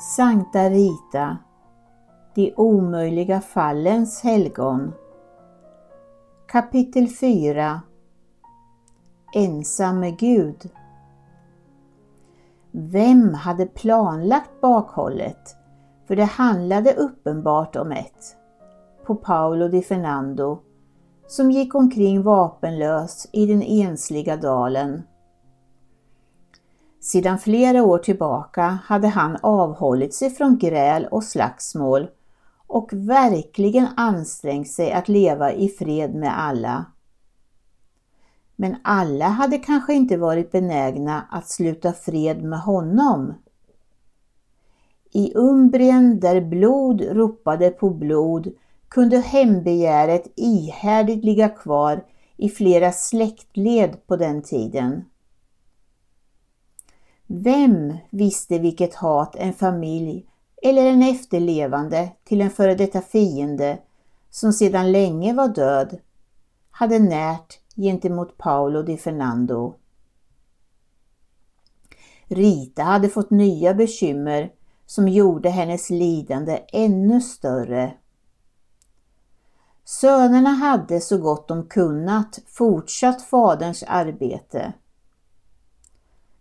Sankta Rita, de omöjliga fallens helgon. Kapitel 4 Ensam med Gud. Vem hade planlagt bakhållet? För det handlade uppenbart om ett. På Paolo di Fernando, som gick omkring vapenlös i den ensliga dalen. Sedan flera år tillbaka hade han avhållit sig från gräl och slagsmål och verkligen ansträngt sig att leva i fred med alla. Men alla hade kanske inte varit benägna att sluta fred med honom. I Umbrien där blod ropade på blod kunde hämndbegäret ihärdigt ligga kvar i flera släktled på den tiden. Vem visste vilket hat en familj eller en efterlevande till en före detta fiende som sedan länge var död hade närt gentemot Paolo di Fernando. Rita hade fått nya bekymmer som gjorde hennes lidande ännu större. Sönerna hade så gott de kunnat fortsatt faderns arbete.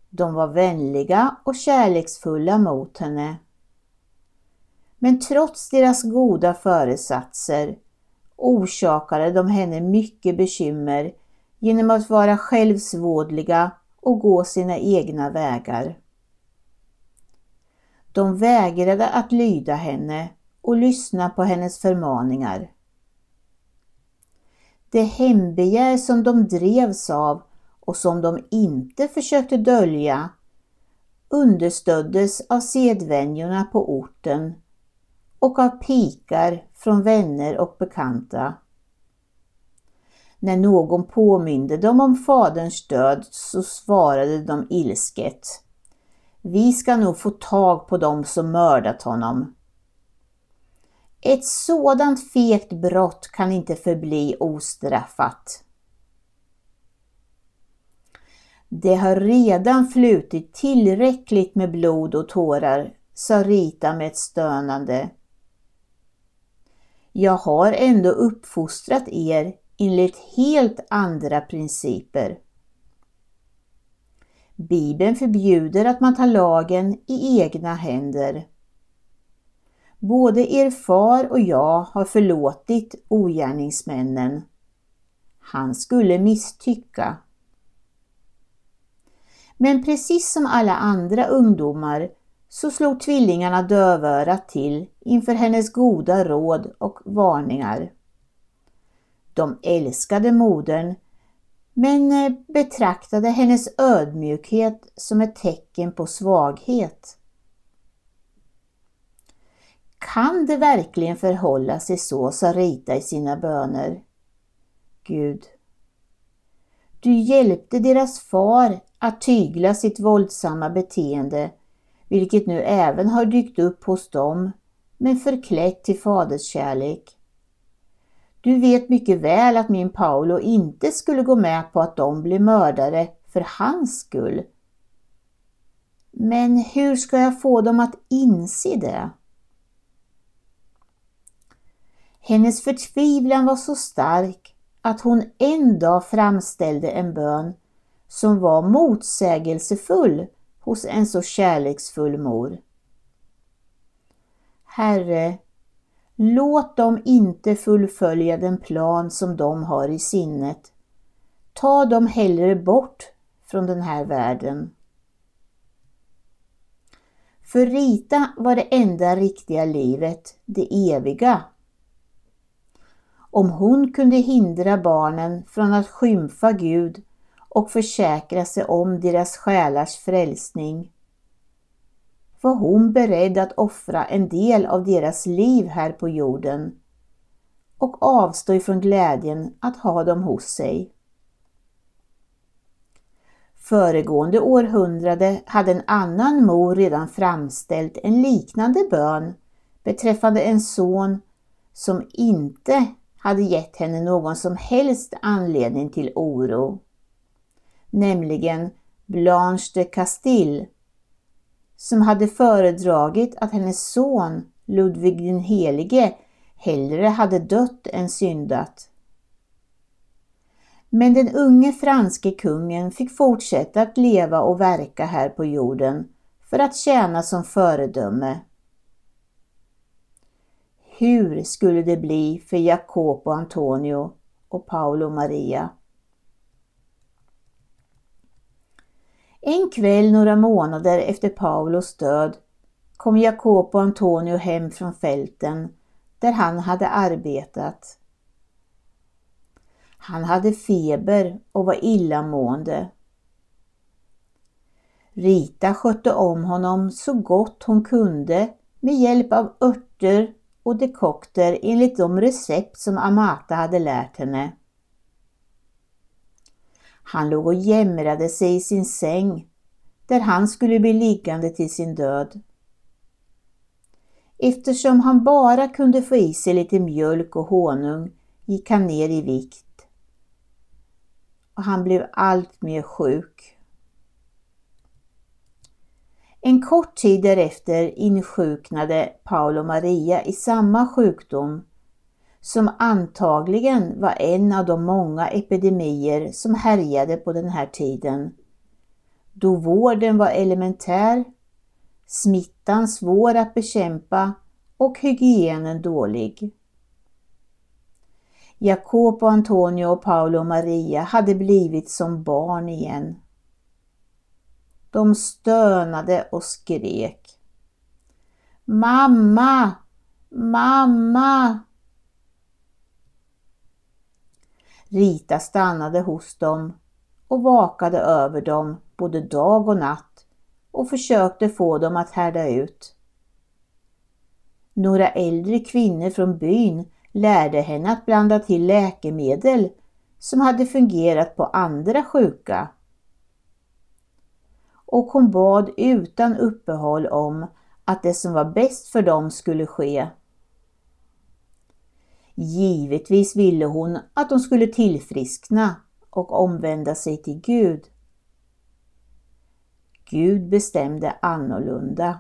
De var vänliga och kärleksfulla mot henne. Men trots deras goda föresatser orsakade de henne mycket bekymmer genom att vara självsvådliga och gå sina egna vägar. De vägrade att lyda henne och lyssna på hennes förmaningar. Det hembegär som de drevs av och som de inte försökte dölja understöddes av sedvänjorna på orten och av pikar från vänner och bekanta. När någon påminde dem om faderns död så svarade de ilsket. Vi ska nog få tag på dem som mördat honom. Ett sådant fegt brott kan inte förbli ostraffat. Det har redan flutit tillräckligt med blod och tårar, sa Rita med ett stönande. Jag har ändå uppfostrat er enligt helt andra principer. Bibeln förbjuder att man tar lagen i egna händer. Både er far och jag har förlåtit ogärningsmännen. Han skulle misstycka. Men precis som alla andra ungdomar så slog tvillingarna dövörat till inför hennes goda råd och varningar. De älskade modern men eh, betraktade hennes ödmjukhet som ett tecken på svaghet. Kan det verkligen förhålla sig så, sa Rita i sina böner. Gud, du hjälpte deras far att tygla sitt våldsamma beteende, vilket nu även har dykt upp hos dem, men förklätt till faderskärlek. Du vet mycket väl att min Paolo inte skulle gå med på att de blir mördare för hans skull. Men hur ska jag få dem att inse det? Hennes förtvivlan var så stark att hon en dag framställde en bön som var motsägelsefull hos en så kärleksfull mor. Herre, låt dem inte fullfölja den plan som de har i sinnet. Ta dem hellre bort från den här världen. För Rita var det enda riktiga livet det eviga. Om hon kunde hindra barnen från att skymfa Gud och försäkra sig om deras själars frälsning var hon beredd att offra en del av deras liv här på jorden och avstå ifrån glädjen att ha dem hos sig. Föregående århundrade hade en annan mor redan framställt en liknande bön beträffande en son som inte hade gett henne någon som helst anledning till oro. Nämligen Blanche de Castille som hade föredragit att hennes son Ludvig den helige hellre hade dött än syndat. Men den unge franske kungen fick fortsätta att leva och verka här på jorden för att tjäna som föredöme. Hur skulle det bli för Jacopo Antonio och Paolo Maria? En kväll några månader efter Paulos död kom Jacopo Antonio hem från fälten där han hade arbetat. Han hade feber och var illamående. Rita skötte om honom så gott hon kunde med hjälp av örter och dekokter enligt de recept som Amata hade lärt henne. Han låg och jämrade sig i sin säng där han skulle bli liggande till sin död. Eftersom han bara kunde få i sig lite mjölk och honung gick han ner i vikt. Och han blev allt mer sjuk. En kort tid därefter insjuknade Paolo Maria i samma sjukdom som antagligen var en av de många epidemier som härjade på den här tiden. Då vården var elementär, smittan svår att bekämpa och hygienen dålig. Jacopo Antonio och Paolo Maria hade blivit som barn igen. De stönade och skrek. Mamma! Mamma! Rita stannade hos dem och vakade över dem både dag och natt och försökte få dem att härda ut. Några äldre kvinnor från byn lärde henne att blanda till läkemedel som hade fungerat på andra sjuka. Och hon bad utan uppehåll om att det som var bäst för dem skulle ske. Givetvis ville hon att de skulle tillfriskna och omvända sig till Gud. Gud bestämde annorlunda.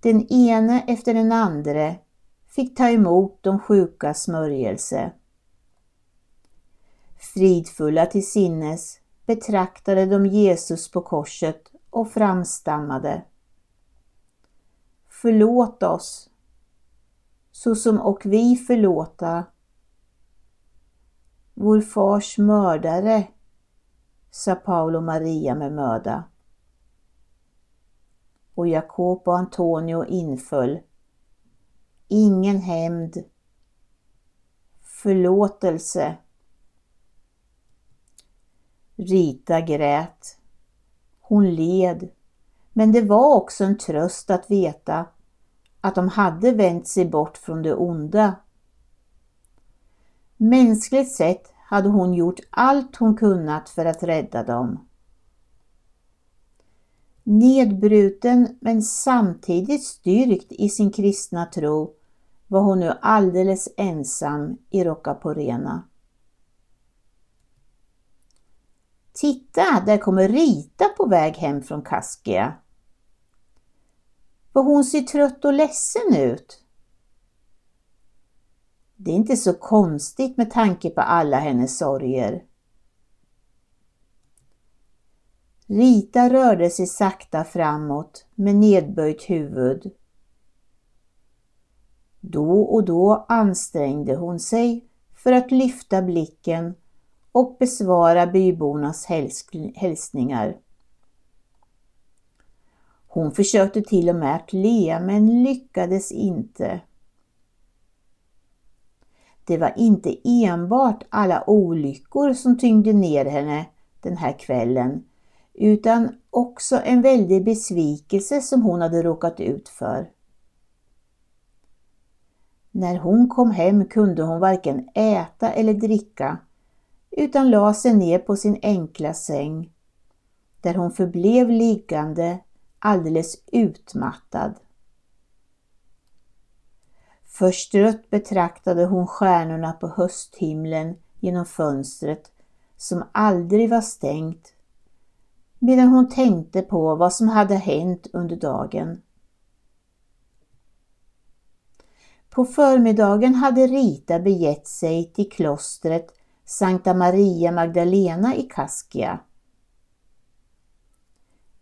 Den ene efter den andre fick ta emot de sjuka smörjelse. Fridfulla till sinnes betraktade de Jesus på korset och framstammade. Förlåt oss, såsom och vi förlåta vår fars mördare, sa Paolo Maria med möda. Och Jakob och Antonio inföll. Ingen hämnd. Förlåtelse. Rita grät. Hon led. Men det var också en tröst att veta att de hade vänt sig bort från det onda. Mänskligt sett hade hon gjort allt hon kunnat för att rädda dem. Nedbruten men samtidigt styrkt i sin kristna tro var hon nu alldeles ensam i Rocaporena. Titta, där kommer Rita på väg hem från Kaskia. För hon ser trött och ledsen ut. Det är inte så konstigt med tanke på alla hennes sorger. Rita rörde sig sakta framåt med nedböjt huvud. Då och då ansträngde hon sig för att lyfta blicken och besvara bybornas hälsningar. Hon försökte till och med att le men lyckades inte. Det var inte enbart alla olyckor som tyngde ner henne den här kvällen utan också en väldig besvikelse som hon hade råkat ut för. När hon kom hem kunde hon varken äta eller dricka utan la sig ner på sin enkla säng där hon förblev liggande alldeles utmattad. Förstrött betraktade hon stjärnorna på hösthimlen genom fönstret som aldrig var stängt medan hon tänkte på vad som hade hänt under dagen. På förmiddagen hade Rita begett sig till klostret Sankta Maria Magdalena i Kaskia.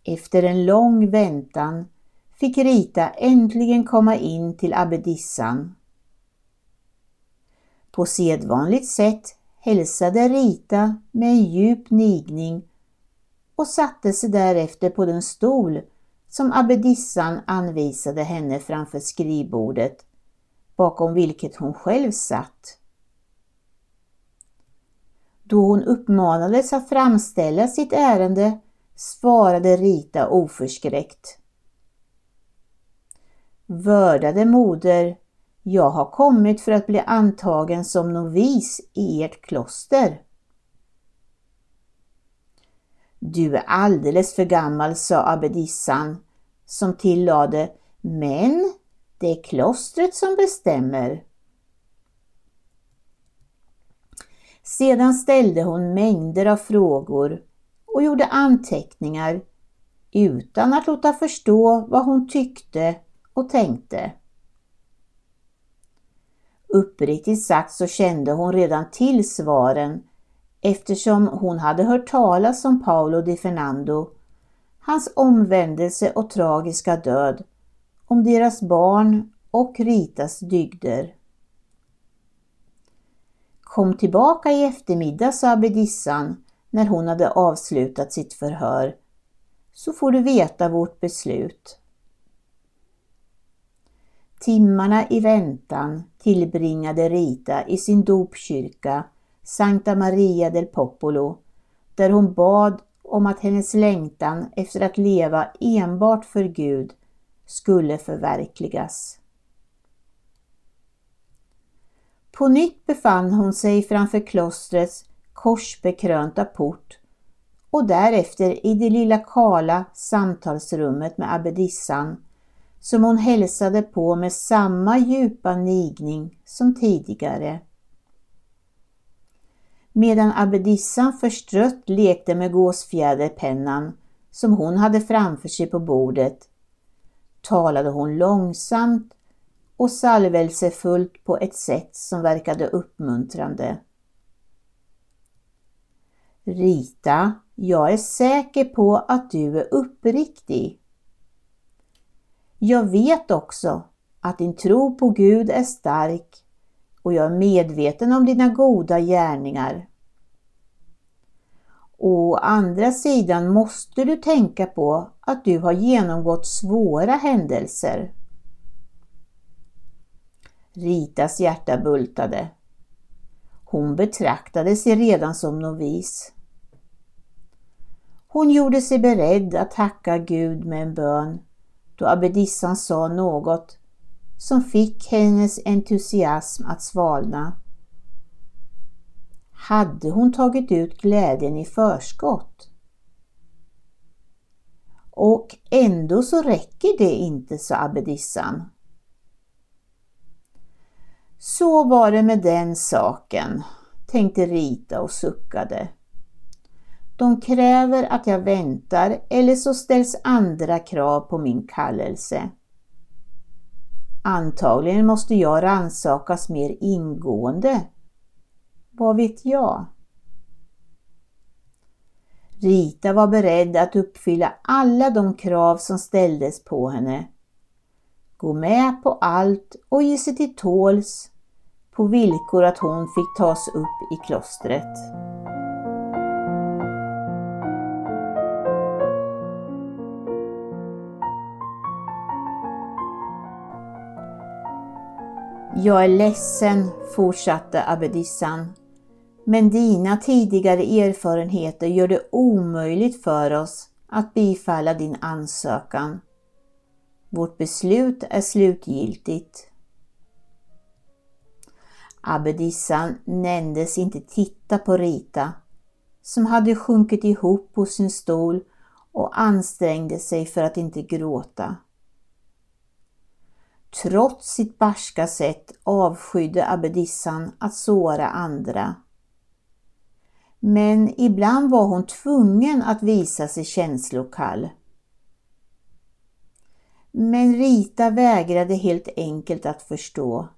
Efter en lång väntan fick Rita äntligen komma in till abbedissan. På sedvanligt sätt hälsade Rita med en djup nigning och satte sig därefter på den stol som abbedissan anvisade henne framför skrivbordet, bakom vilket hon själv satt. Då hon uppmanades att framställa sitt ärende svarade Rita oförskräckt. Vördade moder, jag har kommit för att bli antagen som novis i ert kloster. Du är alldeles för gammal, sa abbedissan, som tillade, men det är klostret som bestämmer. Sedan ställde hon mängder av frågor och gjorde anteckningar utan att låta förstå vad hon tyckte och tänkte. Uppriktigt sagt så kände hon redan till svaren eftersom hon hade hört talas om Paolo di Fernando, hans omvändelse och tragiska död, om deras barn och Ritas dygder. Kom tillbaka i eftermiddag, sa abbedissan när hon hade avslutat sitt förhör, så får du veta vårt beslut. Timmarna i väntan tillbringade Rita i sin dopkyrka Sankta Maria del Popolo, där hon bad om att hennes längtan efter att leva enbart för Gud skulle förverkligas. På nytt befann hon sig framför klostrets korsbekrönta port och därefter i det lilla kala samtalsrummet med abbedissan som hon hälsade på med samma djupa nigning som tidigare. Medan abbedissan förstrött lekte med gåsfjäderpennan som hon hade framför sig på bordet talade hon långsamt och salvelsefullt på ett sätt som verkade uppmuntrande. Rita, jag är säker på att du är uppriktig. Jag vet också att din tro på Gud är stark och jag är medveten om dina goda gärningar. Å andra sidan måste du tänka på att du har genomgått svåra händelser. Ritas hjärta bultade. Hon betraktade sig redan som novis. Hon gjorde sig beredd att tacka Gud med en bön då abbedissan sa något som fick hennes entusiasm att svalna. Hade hon tagit ut glädjen i förskott? Och ändå så räcker det inte, sa abbedissan. Så var det med den saken, tänkte Rita och suckade. De kräver att jag väntar eller så ställs andra krav på min kallelse. Antagligen måste jag ransakas mer ingående. Vad vet jag? Rita var beredd att uppfylla alla de krav som ställdes på henne. Gå med på allt och ge sig till tåls på villkor att hon fick tas upp i klostret. Jag är ledsen, fortsatte abbedissan, men dina tidigare erfarenheter gör det omöjligt för oss att bifalla din ansökan. Vårt beslut är slutgiltigt. Abbedissan nändes inte titta på Rita, som hade sjunkit ihop på sin stol och ansträngde sig för att inte gråta. Trots sitt barska sätt avskydde abbedissan att såra andra. Men ibland var hon tvungen att visa sig känslokall. Men Rita vägrade helt enkelt att förstå.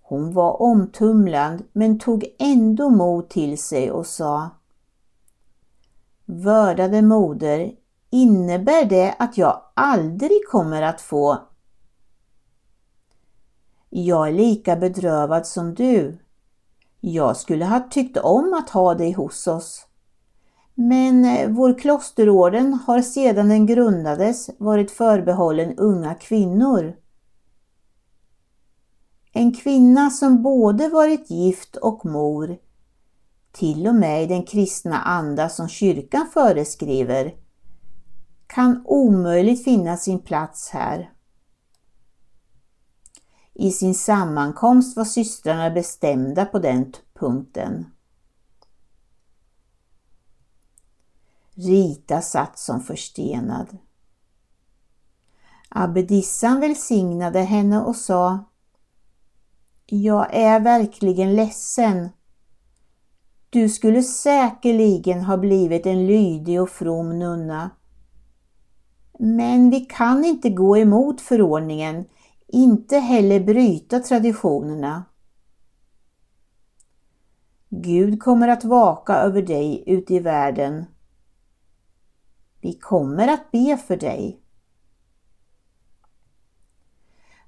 Hon var omtumlad men tog ändå mod till sig och sa Vördade moder, innebär det att jag aldrig kommer att få jag är lika bedrövad som du. Jag skulle ha tyckt om att ha dig hos oss. Men eh, vår klosterorden har sedan den grundades varit förbehållen unga kvinnor. En kvinna som både varit gift och mor, till och med i den kristna anda som kyrkan föreskriver, kan omöjligt finna sin plats här. I sin sammankomst var systrarna bestämda på den punkten. Rita satt som förstenad. Abbedissan välsignade henne och sa Jag är verkligen ledsen. Du skulle säkerligen ha blivit en lydig och from nunna. Men vi kan inte gå emot förordningen inte heller bryta traditionerna. Gud kommer att vaka över dig ute i världen. Vi kommer att be för dig.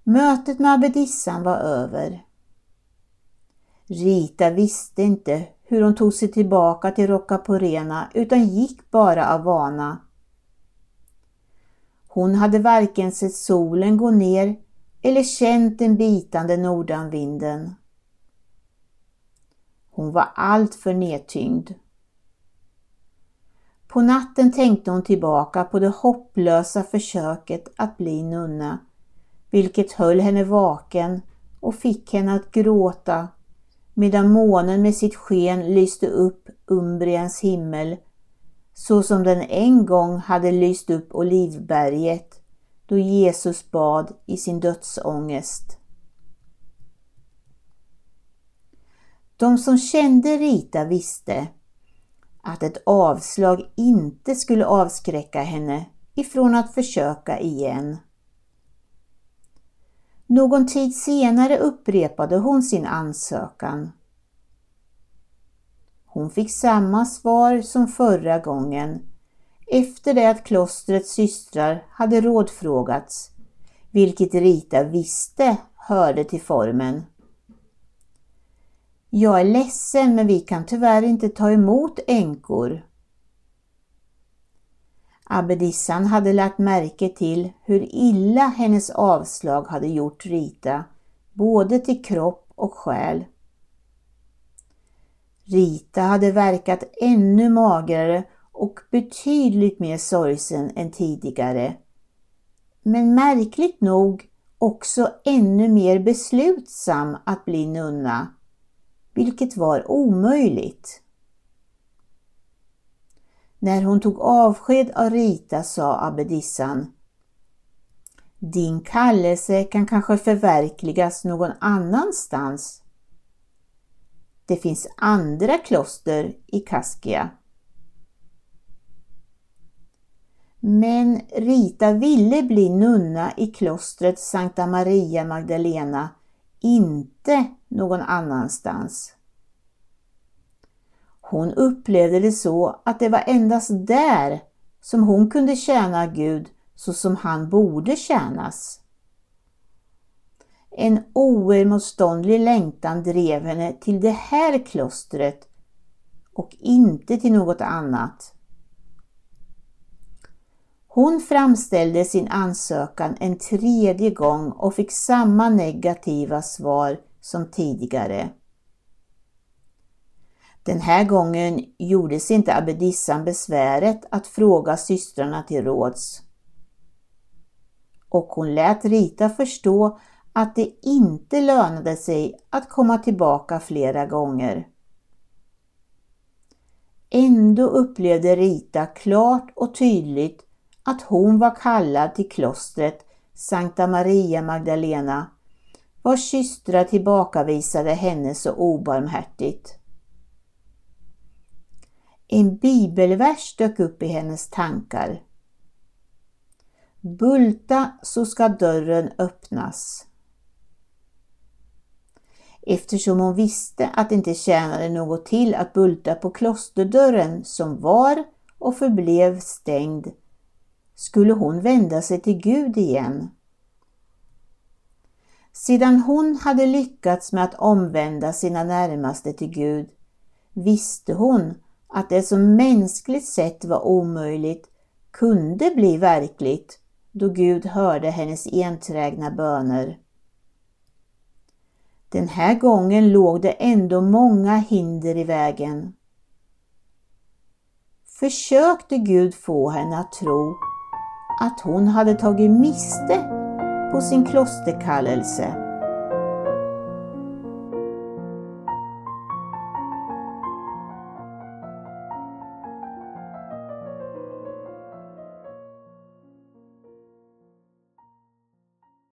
Mötet med abbedissan var över. Rita visste inte hur hon tog sig tillbaka till Roccaporena utan gick bara av vana. Hon hade varken sett solen gå ner eller känt den bitande nordanvinden. Hon var alltför nedtyngd. På natten tänkte hon tillbaka på det hopplösa försöket att bli nunna, vilket höll henne vaken och fick henne att gråta medan månen med sitt sken lyste upp Umbriens himmel så som den en gång hade lyst upp Olivberget då Jesus bad i sin dödsångest. De som kände Rita visste att ett avslag inte skulle avskräcka henne ifrån att försöka igen. Någon tid senare upprepade hon sin ansökan. Hon fick samma svar som förra gången efter det att klostrets systrar hade rådfrågats, vilket Rita visste hörde till formen. Jag är ledsen men vi kan tyvärr inte ta emot änkor. Abbedissan hade lagt märke till hur illa hennes avslag hade gjort Rita, både till kropp och själ. Rita hade verkat ännu magrare och betydligt mer sorgsen än tidigare. Men märkligt nog också ännu mer beslutsam att bli nunna, vilket var omöjligt. När hon tog avsked av Rita sa abbedissan Din kallelse kan kanske förverkligas någon annanstans. Det finns andra kloster i Kaskia. Men Rita ville bli nunna i klostret Sankta Maria Magdalena, inte någon annanstans. Hon upplevde det så att det var endast där som hon kunde tjäna Gud så som han borde tjänas. En oemotståndlig längtan drev henne till det här klostret och inte till något annat. Hon framställde sin ansökan en tredje gång och fick samma negativa svar som tidigare. Den här gången gjorde sig inte abbedissan besväret att fråga systrarna till råds. Och hon lät Rita förstå att det inte lönade sig att komma tillbaka flera gånger. Ändå upplevde Rita klart och tydligt att hon var kallad till klostret Sankta Maria Magdalena vars systrar tillbakavisade henne så obarmhärtigt. En bibelvers dök upp i hennes tankar. Bulta så ska dörren öppnas. Eftersom hon visste att det inte tjänade något till att bulta på klosterdörren som var och förblev stängd skulle hon vända sig till Gud igen. Sedan hon hade lyckats med att omvända sina närmaste till Gud visste hon att det som mänskligt sett var omöjligt kunde bli verkligt då Gud hörde hennes enträgna böner. Den här gången låg det ändå många hinder i vägen. Försökte Gud få henne att tro att hon hade tagit miste på sin klosterkallelse.